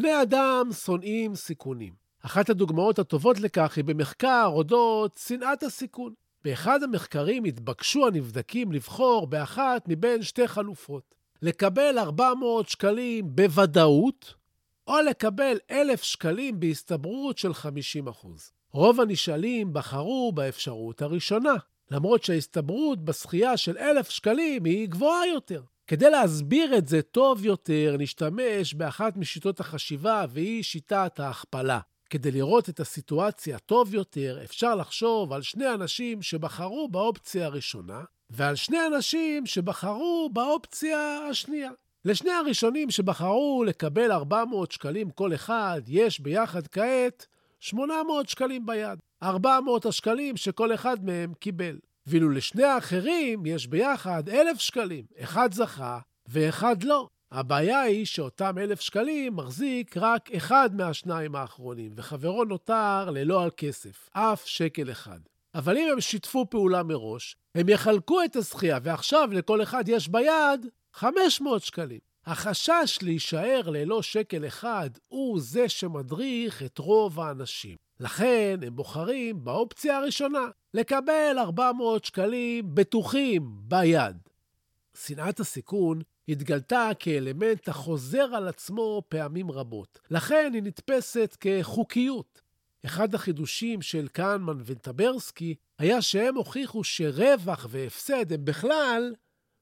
בני אדם שונאים סיכונים. אחת הדוגמאות הטובות לכך היא במחקר אודות שנאת הסיכון. באחד המחקרים התבקשו הנבדקים לבחור באחת מבין שתי חלופות. לקבל 400 שקלים בוודאות, או לקבל 1,000 שקלים בהסתברות של 50%. רוב הנשאלים בחרו באפשרות הראשונה, למרות שההסתברות בזכייה של 1,000 שקלים היא גבוהה יותר. כדי להסביר את זה טוב יותר, נשתמש באחת משיטות החשיבה, והיא שיטת ההכפלה. כדי לראות את הסיטואציה טוב יותר, אפשר לחשוב על שני אנשים שבחרו באופציה הראשונה, ועל שני אנשים שבחרו באופציה השנייה. לשני הראשונים שבחרו לקבל 400 שקלים כל אחד, יש ביחד כעת 800 שקלים ביד. 400 השקלים שכל אחד מהם קיבל. ואילו לשני האחרים יש ביחד אלף שקלים. אחד זכה ואחד לא. הבעיה היא שאותם אלף שקלים מחזיק רק אחד מהשניים האחרונים, וחברו נותר ללא על כסף, אף שקל אחד. אבל אם הם שיתפו פעולה מראש, הם יחלקו את הזכייה, ועכשיו לכל אחד יש ביד 500 שקלים. החשש להישאר ללא שקל אחד הוא זה שמדריך את רוב האנשים. לכן הם בוחרים באופציה הראשונה, לקבל 400 שקלים בטוחים ביד. שנאת הסיכון התגלתה כאלמנט החוזר על עצמו פעמים רבות. לכן היא נתפסת כחוקיות. אחד החידושים של קהנמן וטברסקי היה שהם הוכיחו שרווח והפסד הם בכלל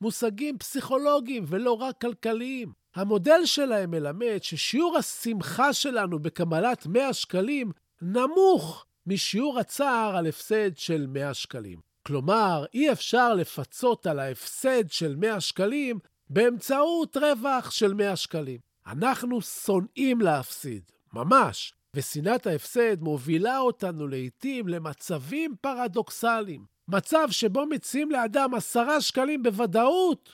מושגים פסיכולוגיים ולא רק כלכליים. המודל שלהם מלמד ששיעור השמחה שלנו בקבלת 100 שקלים נמוך משיעור הצער על הפסד של 100 שקלים. כלומר, אי אפשר לפצות על ההפסד של 100 שקלים באמצעות רווח של 100 שקלים. אנחנו שונאים להפסיד, ממש, ושנאת ההפסד מובילה אותנו לעתים למצבים פרדוקסליים. מצב שבו מציעים לאדם 10 שקלים בוודאות,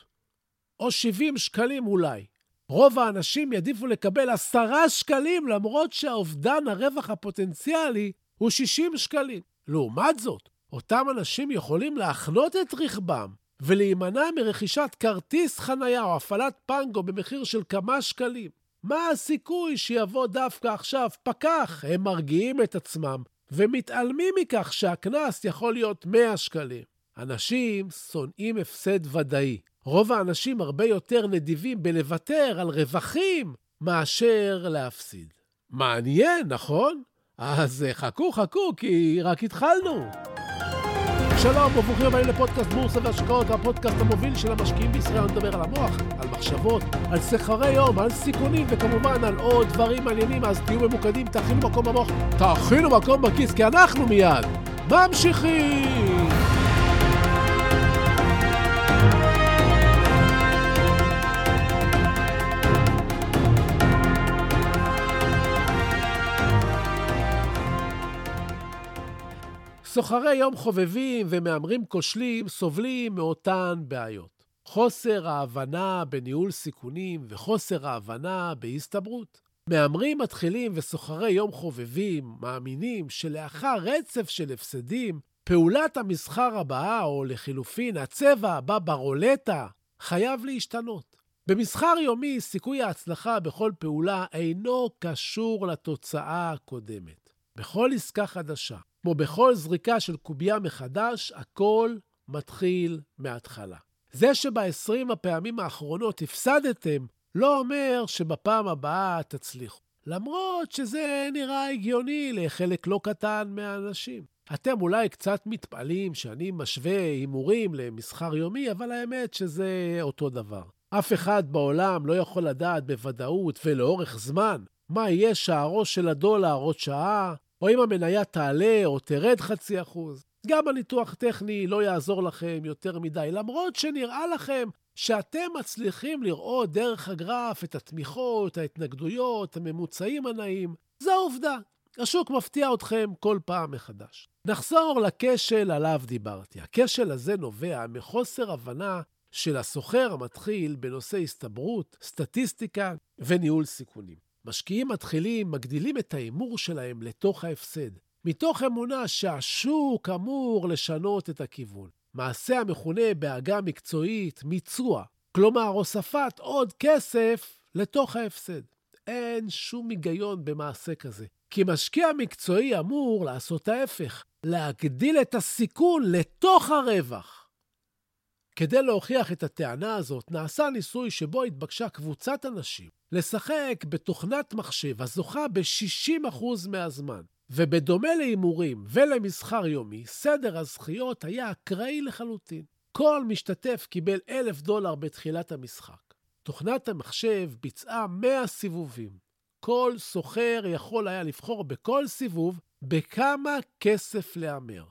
או 70 שקלים אולי. רוב האנשים יעדיפו לקבל עשרה שקלים, למרות שהאובדן הרווח הפוטנציאלי הוא 60 שקלים. לעומת זאת, אותם אנשים יכולים להחנות את רכבם ולהימנע מרכישת כרטיס חנייה או הפעלת פנגו במחיר של כמה שקלים. מה הסיכוי שיבוא דווקא עכשיו פקח? הם מרגיעים את עצמם ומתעלמים מכך שהקנס יכול להיות 100 שקלים. אנשים שונאים הפסד ודאי. רוב האנשים הרבה יותר נדיבים בלוותר על רווחים מאשר להפסיד. מעניין, נכון? אז חכו, חכו, כי רק התחלנו. שלום וברוכים הבאים לפודקאסט בורסה והשקעות, הפודקאסט המוביל של המשקיעים בישראל. אני מדבר על המוח, על מחשבות, על סחרי יום, על סיכונים, וכמובן על עוד דברים מעניינים. אז תהיו ממוקדים, תאכינו מקום במוח, תאכינו מקום בכיס, כי אנחנו מיד ממשיכים. סוחרי יום חובבים ומהמרים כושלים סובלים מאותן בעיות. חוסר ההבנה בניהול סיכונים וחוסר ההבנה בהסתברות. מהמרים מתחילים וסוחרי יום חובבים מאמינים שלאחר רצף של הפסדים, פעולת המסחר הבאה, או לחילופין, הצבע הבא ברולטה, חייב להשתנות. במסחר יומי, סיכוי ההצלחה בכל פעולה אינו קשור לתוצאה הקודמת. בכל עסקה חדשה, כמו בכל זריקה של קובייה מחדש, הכל מתחיל מההתחלה. זה שב-20 הפעמים האחרונות הפסדתם, לא אומר שבפעם הבאה תצליחו. למרות שזה נראה הגיוני לחלק לא קטן מהאנשים. אתם אולי קצת מתפעלים שאני משווה הימורים למסחר יומי, אבל האמת שזה אותו דבר. אף אחד בעולם לא יכול לדעת בוודאות ולאורך זמן מה יהיה שערו של הדולר עוד שעה, או אם המניה תעלה או תרד חצי אחוז. גם הניתוח טכני לא יעזור לכם יותר מדי, למרות שנראה לכם שאתם מצליחים לראות דרך הגרף את התמיכות, ההתנגדויות, הממוצעים הנעים. זו העובדה. השוק מפתיע אתכם כל פעם מחדש. נחזור לכשל עליו דיברתי. הכשל הזה נובע מחוסר הבנה של הסוחר המתחיל בנושא הסתברות, סטטיסטיקה וניהול סיכונים. משקיעים מתחילים מגדילים את ההימור שלהם לתוך ההפסד, מתוך אמונה שהשוק אמור לשנות את הכיוון. מעשה המכונה בעגה מקצועית מיצוע, כלומר הוספת עוד כסף לתוך ההפסד. אין שום היגיון במעשה כזה, כי משקיע מקצועי אמור לעשות ההפך, להגדיל את הסיכון לתוך הרווח. כדי להוכיח את הטענה הזאת, נעשה ניסוי שבו התבקשה קבוצת אנשים לשחק בתוכנת מחשב הזוכה ב-60% מהזמן. ובדומה להימורים ולמסחר יומי, סדר הזכיות היה אקראי לחלוטין. כל משתתף קיבל אלף דולר בתחילת המשחק. תוכנת המחשב ביצעה 100 סיבובים. כל סוחר יכול היה לבחור בכל סיבוב בכמה כסף להמר.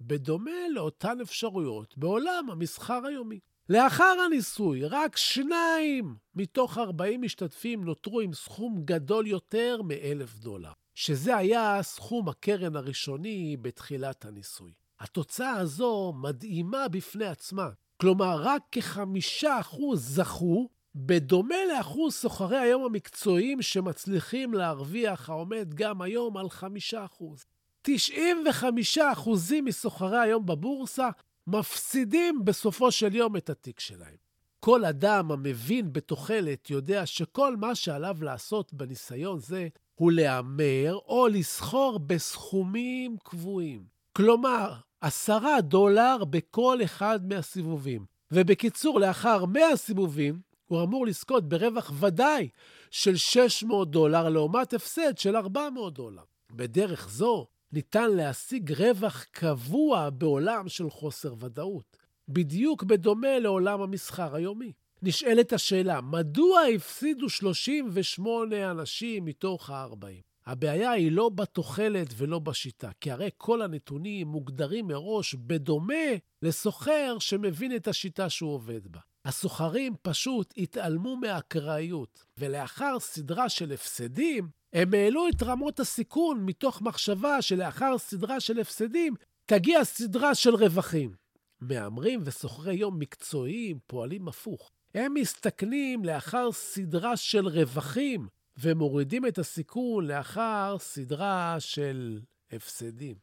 בדומה לאותן אפשרויות בעולם המסחר היומי. לאחר הניסוי, רק שניים מתוך 40 משתתפים נותרו עם סכום גדול יותר מאלף דולר. שזה היה סכום הקרן הראשוני בתחילת הניסוי. התוצאה הזו מדהימה בפני עצמה. כלומר, רק כחמישה אחוז זכו, בדומה לאחוז סוחרי היום המקצועיים שמצליחים להרוויח העומד גם היום על חמישה אחוז. 95 אחוזים מסוחרי היום בבורסה מפסידים בסופו של יום את התיק שלהם. כל אדם המבין בתוחלת יודע שכל מה שעליו לעשות בניסיון זה הוא להמר או לסחור בסכומים קבועים. כלומר, עשרה דולר בכל אחד מהסיבובים. ובקיצור, לאחר 100 סיבובים, הוא אמור לזכות ברווח ודאי של 600 דולר לעומת הפסד של 400 דולר. בדרך זו ניתן להשיג רווח קבוע בעולם של חוסר ודאות, בדיוק בדומה לעולם המסחר היומי. נשאלת השאלה, מדוע הפסידו 38 אנשים מתוך ה-40? הבעיה היא לא בתוחלת ולא בשיטה, כי הרי כל הנתונים מוגדרים מראש בדומה לסוחר שמבין את השיטה שהוא עובד בה. הסוחרים פשוט התעלמו מהאקראיות, ולאחר סדרה של הפסדים, הם העלו את רמות הסיכון מתוך מחשבה שלאחר סדרה של הפסדים תגיע סדרה של רווחים. מהמרים וסוחרי יום מקצועיים פועלים הפוך. הם מסתכנים לאחר סדרה של רווחים ומורידים את הסיכון לאחר סדרה של הפסדים.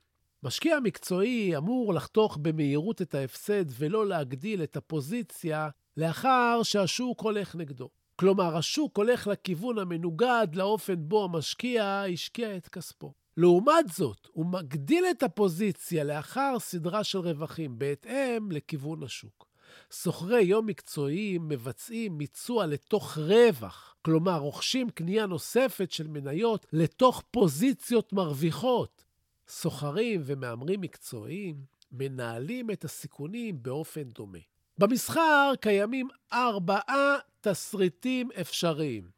משקיע מקצועי אמור לחתוך במהירות את ההפסד ולא להגדיל את הפוזיציה לאחר שהשוק הולך נגדו. כלומר, השוק הולך לכיוון המנוגד לאופן בו המשקיע השקיע את כספו. לעומת זאת, הוא מגדיל את הפוזיציה לאחר סדרה של רווחים בהתאם לכיוון השוק. סוחרי יום מקצועיים מבצעים מיצוע לתוך רווח, כלומר רוכשים קנייה נוספת של מניות לתוך פוזיציות מרוויחות. סוחרים ומהמרים מקצועיים מנהלים את הסיכונים באופן דומה. במסחר קיימים ארבעה תסריטים אפשריים.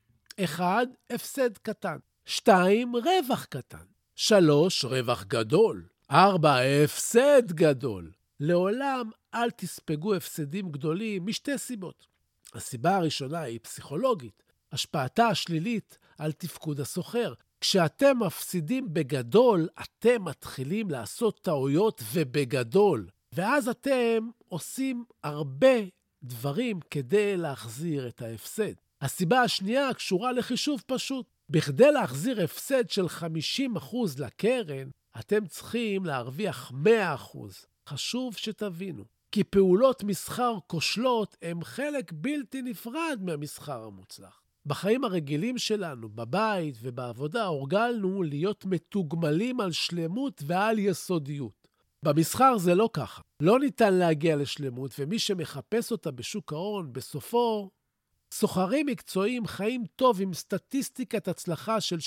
אחד, הפסד קטן. שתיים, רווח קטן. שלוש, רווח גדול. ארבע, הפסד גדול. לעולם אל תספגו הפסדים גדולים משתי סיבות. הסיבה הראשונה היא פסיכולוגית, השפעתה השלילית על תפקוד הסוחר. כשאתם מפסידים בגדול, אתם מתחילים לעשות טעויות ובגדול. ואז אתם עושים הרבה דברים כדי להחזיר את ההפסד. הסיבה השנייה קשורה לחישוב פשוט. בכדי להחזיר הפסד של 50% לקרן, אתם צריכים להרוויח 100%. חשוב שתבינו, כי פעולות מסחר כושלות הם חלק בלתי נפרד מהמסחר המוצלח. בחיים הרגילים שלנו, בבית ובעבודה, הורגלנו להיות מתוגמלים על שלמות ועל יסודיות. במסחר זה לא ככה. לא ניתן להגיע לשלמות, ומי שמחפש אותה בשוק ההון, בסופו סוחרים מקצועיים חיים טוב עם סטטיסטיקת הצלחה של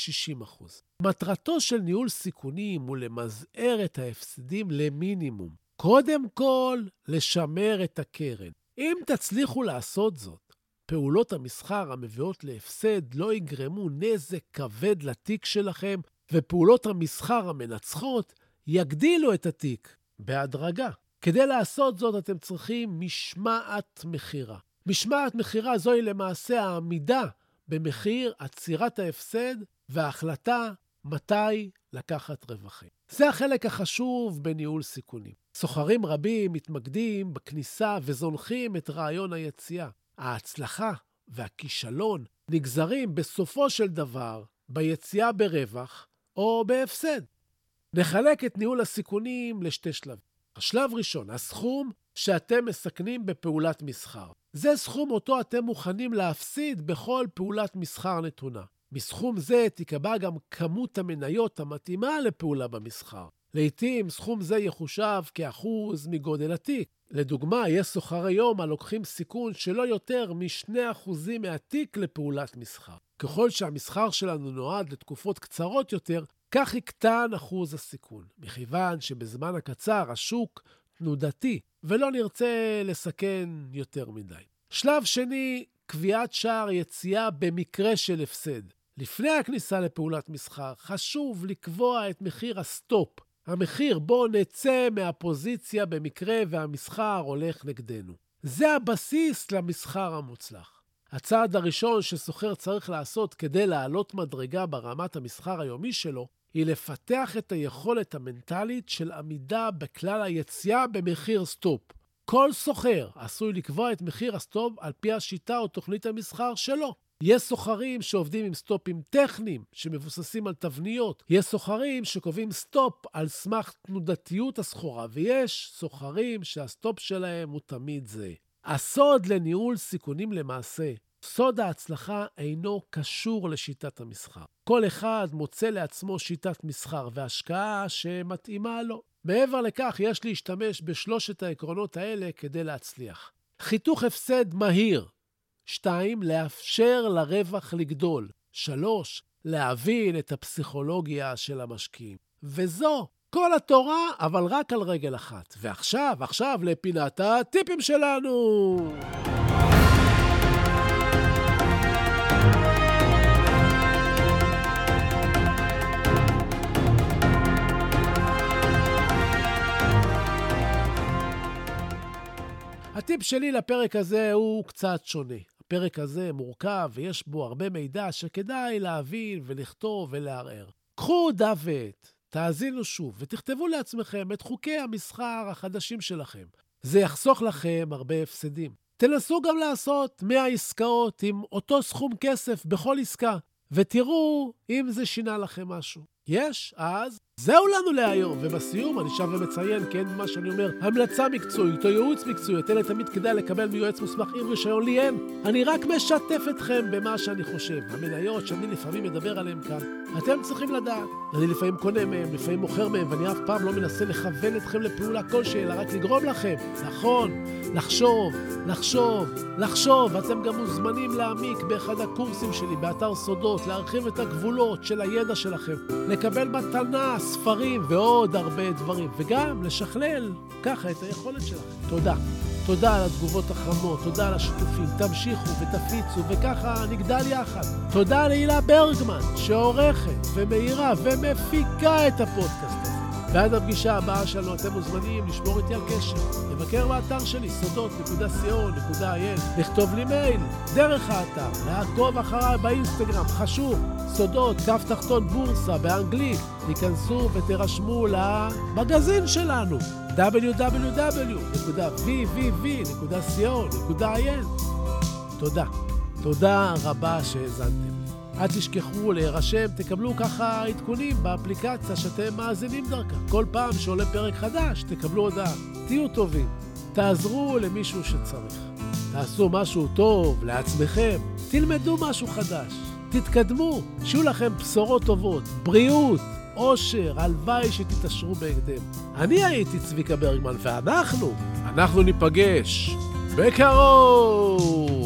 60%. מטרתו של ניהול סיכונים הוא למזער את ההפסדים למינימום. קודם כל, לשמר את הקרן. אם תצליחו לעשות זאת, פעולות המסחר המביאות להפסד לא יגרמו נזק כבד לתיק שלכם, ופעולות המסחר המנצחות יגדילו את התיק בהדרגה. כדי לעשות זאת אתם צריכים משמעת מכירה. משמעת מכירה זוהי למעשה העמידה במחיר עצירת ההפסד וההחלטה מתי לקחת רווחים. זה החלק החשוב בניהול סיכונים. סוחרים רבים מתמקדים בכניסה וזונחים את רעיון היציאה. ההצלחה והכישלון נגזרים בסופו של דבר ביציאה ברווח או בהפסד. נחלק את ניהול הסיכונים לשתי שלבים. השלב ראשון, הסכום שאתם מסכנים בפעולת מסחר. זה סכום אותו אתם מוכנים להפסיד בכל פעולת מסחר נתונה. מסכום זה תיקבע גם כמות המניות המתאימה לפעולה במסחר. לעתים סכום זה יחושב כאחוז מגודל התיק. לדוגמה, יש סוחרי יום הלוקחים סיכון שלא יותר מ-2% מהתיק לפעולת מסחר. ככל שהמסחר שלנו נועד לתקופות קצרות יותר, כך יקטן אחוז הסיכון, מכיוון שבזמן הקצר השוק תנודתי, ולא נרצה לסכן יותר מדי. שלב שני, קביעת שער יציאה במקרה של הפסד. לפני הכניסה לפעולת מסחר, חשוב לקבוע את מחיר ה stop, המחיר בו נצא מהפוזיציה במקרה והמסחר הולך נגדנו. זה הבסיס למסחר המוצלח. הצעד הראשון שסוחר צריך לעשות כדי לעלות מדרגה ברמת המסחר היומי שלו, היא לפתח את היכולת המנטלית של עמידה בכלל היציאה במחיר stop. כל סוחר עשוי לקבוע את מחיר ה stop על פי השיטה או תוכנית המסחר שלו. יש סוחרים שעובדים עם סטופים טכניים שמבוססים על תבניות. יש סוחרים שקובעים stop על סמך תנודתיות הסחורה, ויש סוחרים שה stop שלהם הוא תמיד זה. הסוד לניהול סיכונים למעשה סוד ההצלחה אינו קשור לשיטת המסחר. כל אחד מוצא לעצמו שיטת מסחר והשקעה שמתאימה לו. מעבר לכך, יש להשתמש בשלושת העקרונות האלה כדי להצליח. חיתוך הפסד מהיר. 2. לאפשר לרווח לגדול. 3. להבין את הפסיכולוגיה של המשקיעים. וזו כל התורה, אבל רק על רגל אחת. ועכשיו, עכשיו לפינת הטיפים שלנו. הטיפ שלי לפרק הזה הוא קצת שונה. הפרק הזה מורכב ויש בו הרבה מידע שכדאי להבין ולכתוב ולערער. קחו דף ועט, תאזינו שוב ותכתבו לעצמכם את חוקי המסחר החדשים שלכם. זה יחסוך לכם הרבה הפסדים. תנסו גם לעשות 100 עסקאות עם אותו סכום כסף בכל עסקה, ותראו אם זה שינה לכם משהו. יש? אז זהו לנו להיום, ובסיום אני שב ומציין, כן, מה שאני אומר, המלצה מקצועית או ייעוץ מקצועי, את אלה תמיד כדאי לקבל מיועץ מוסמך עם רישיון, לי אין. אני רק משתף אתכם במה שאני חושב. המניות שאני לפעמים מדבר עליהן כאן, אתם צריכים לדעת. אני לפעמים קונה מהם, לפעמים מוכר מהם, ואני אף פעם לא מנסה לכוון אתכם לפעולה כלשהי, אלא רק לגרום לכם, נכון, לחשוב, לחשוב, לחשוב. אתם גם מוזמנים להעמיק באחד הקורסים שלי באתר סודות, להרחיב את הגבולות של הידע שלכם, לקבל מתנה, ספרים ועוד הרבה דברים, וגם לשכלל ככה את היכולת שלכם. תודה. תודה על התגובות החמות, תודה על השיתופים, תמשיכו ותפיצו, וככה נגדל יחד. תודה להילה ברגמן, שעורכת ומאירה ומפיקה את הפודקאסט הזה. ועד הפגישה הבאה שלנו אתם מוזמנים לשמור איתי על קשר, לבקר באתר שלי סודות.co.il, לכתוב לי מייל דרך האתר, לעקוב אחריי באינסטגרם, חשוב, סודות, כף תחתון בורסה באנגלית, תיכנסו ותירשמו למגזין שלנו www.vvv.co.il תודה. תודה רבה שהאזנתם. אל תשכחו להירשם, תקבלו ככה עדכונים באפליקציה שאתם מאזינים דרכה. כל פעם שעולה פרק חדש, תקבלו הודעה. תהיו טובים, תעזרו למישהו שצריך. תעשו משהו טוב לעצמכם, תלמדו משהו חדש, תתקדמו, שיהיו לכם בשורות טובות, בריאות, אושר, הלוואי שתתעשרו בהקדם. אני הייתי צביקה ברגמן, ואנחנו, אנחנו ניפגש בקרוב!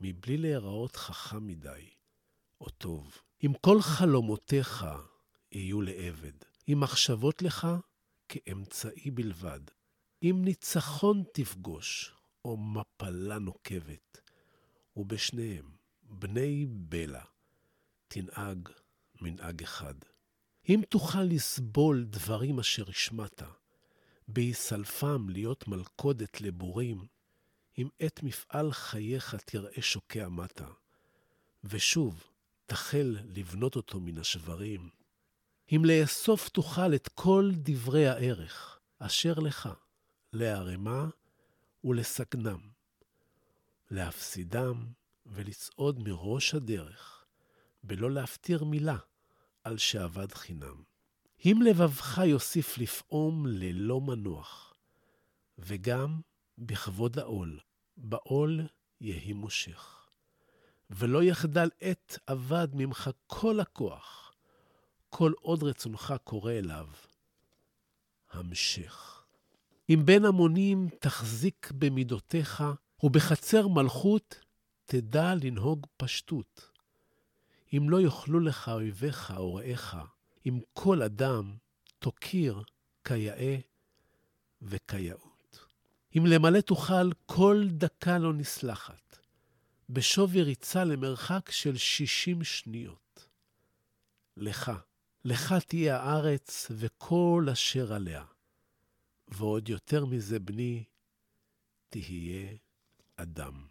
מבלי להיראות חכם מדי, או טוב. אם כל חלומותיך יהיו לעבד, אם מחשבות לך כאמצעי בלבד, אם ניצחון תפגוש, או מפלה נוקבת, ובשניהם, בני בלע, תנהג מנהג אחד. אם תוכל לסבול דברים אשר השמעת, בהיסלפם להיות מלכודת לבורים, אם עת מפעל חייך תראה שוקע מטה, ושוב תחל לבנות אותו מן השברים, אם לאסוף תוכל את כל דברי הערך אשר לך, לערמה ולסגנם, להפסידם ולצעוד מראש הדרך, בלא להפטיר מילה על שאבד חינם. אם לבבך יוסיף לפעום ללא מנוח, וגם בכבוד העול, בעול יהי מושך. ולא יחדל עת אבד ממך כל הכוח, כל עוד רצונך קורא אליו. המשך. אם בין המונים תחזיק במידותיך, ובחצר מלכות תדע לנהוג פשטות. אם לא יאכלו לך אויביך או רעיך, אם כל אדם תוקיר כיאה וכיאות. אם למלא תוכל כל דקה לא נסלחת, בשווי ריצה למרחק של שישים שניות. לך, לך תהיה הארץ וכל אשר עליה. ועוד יותר מזה, בני, תהיה אדם.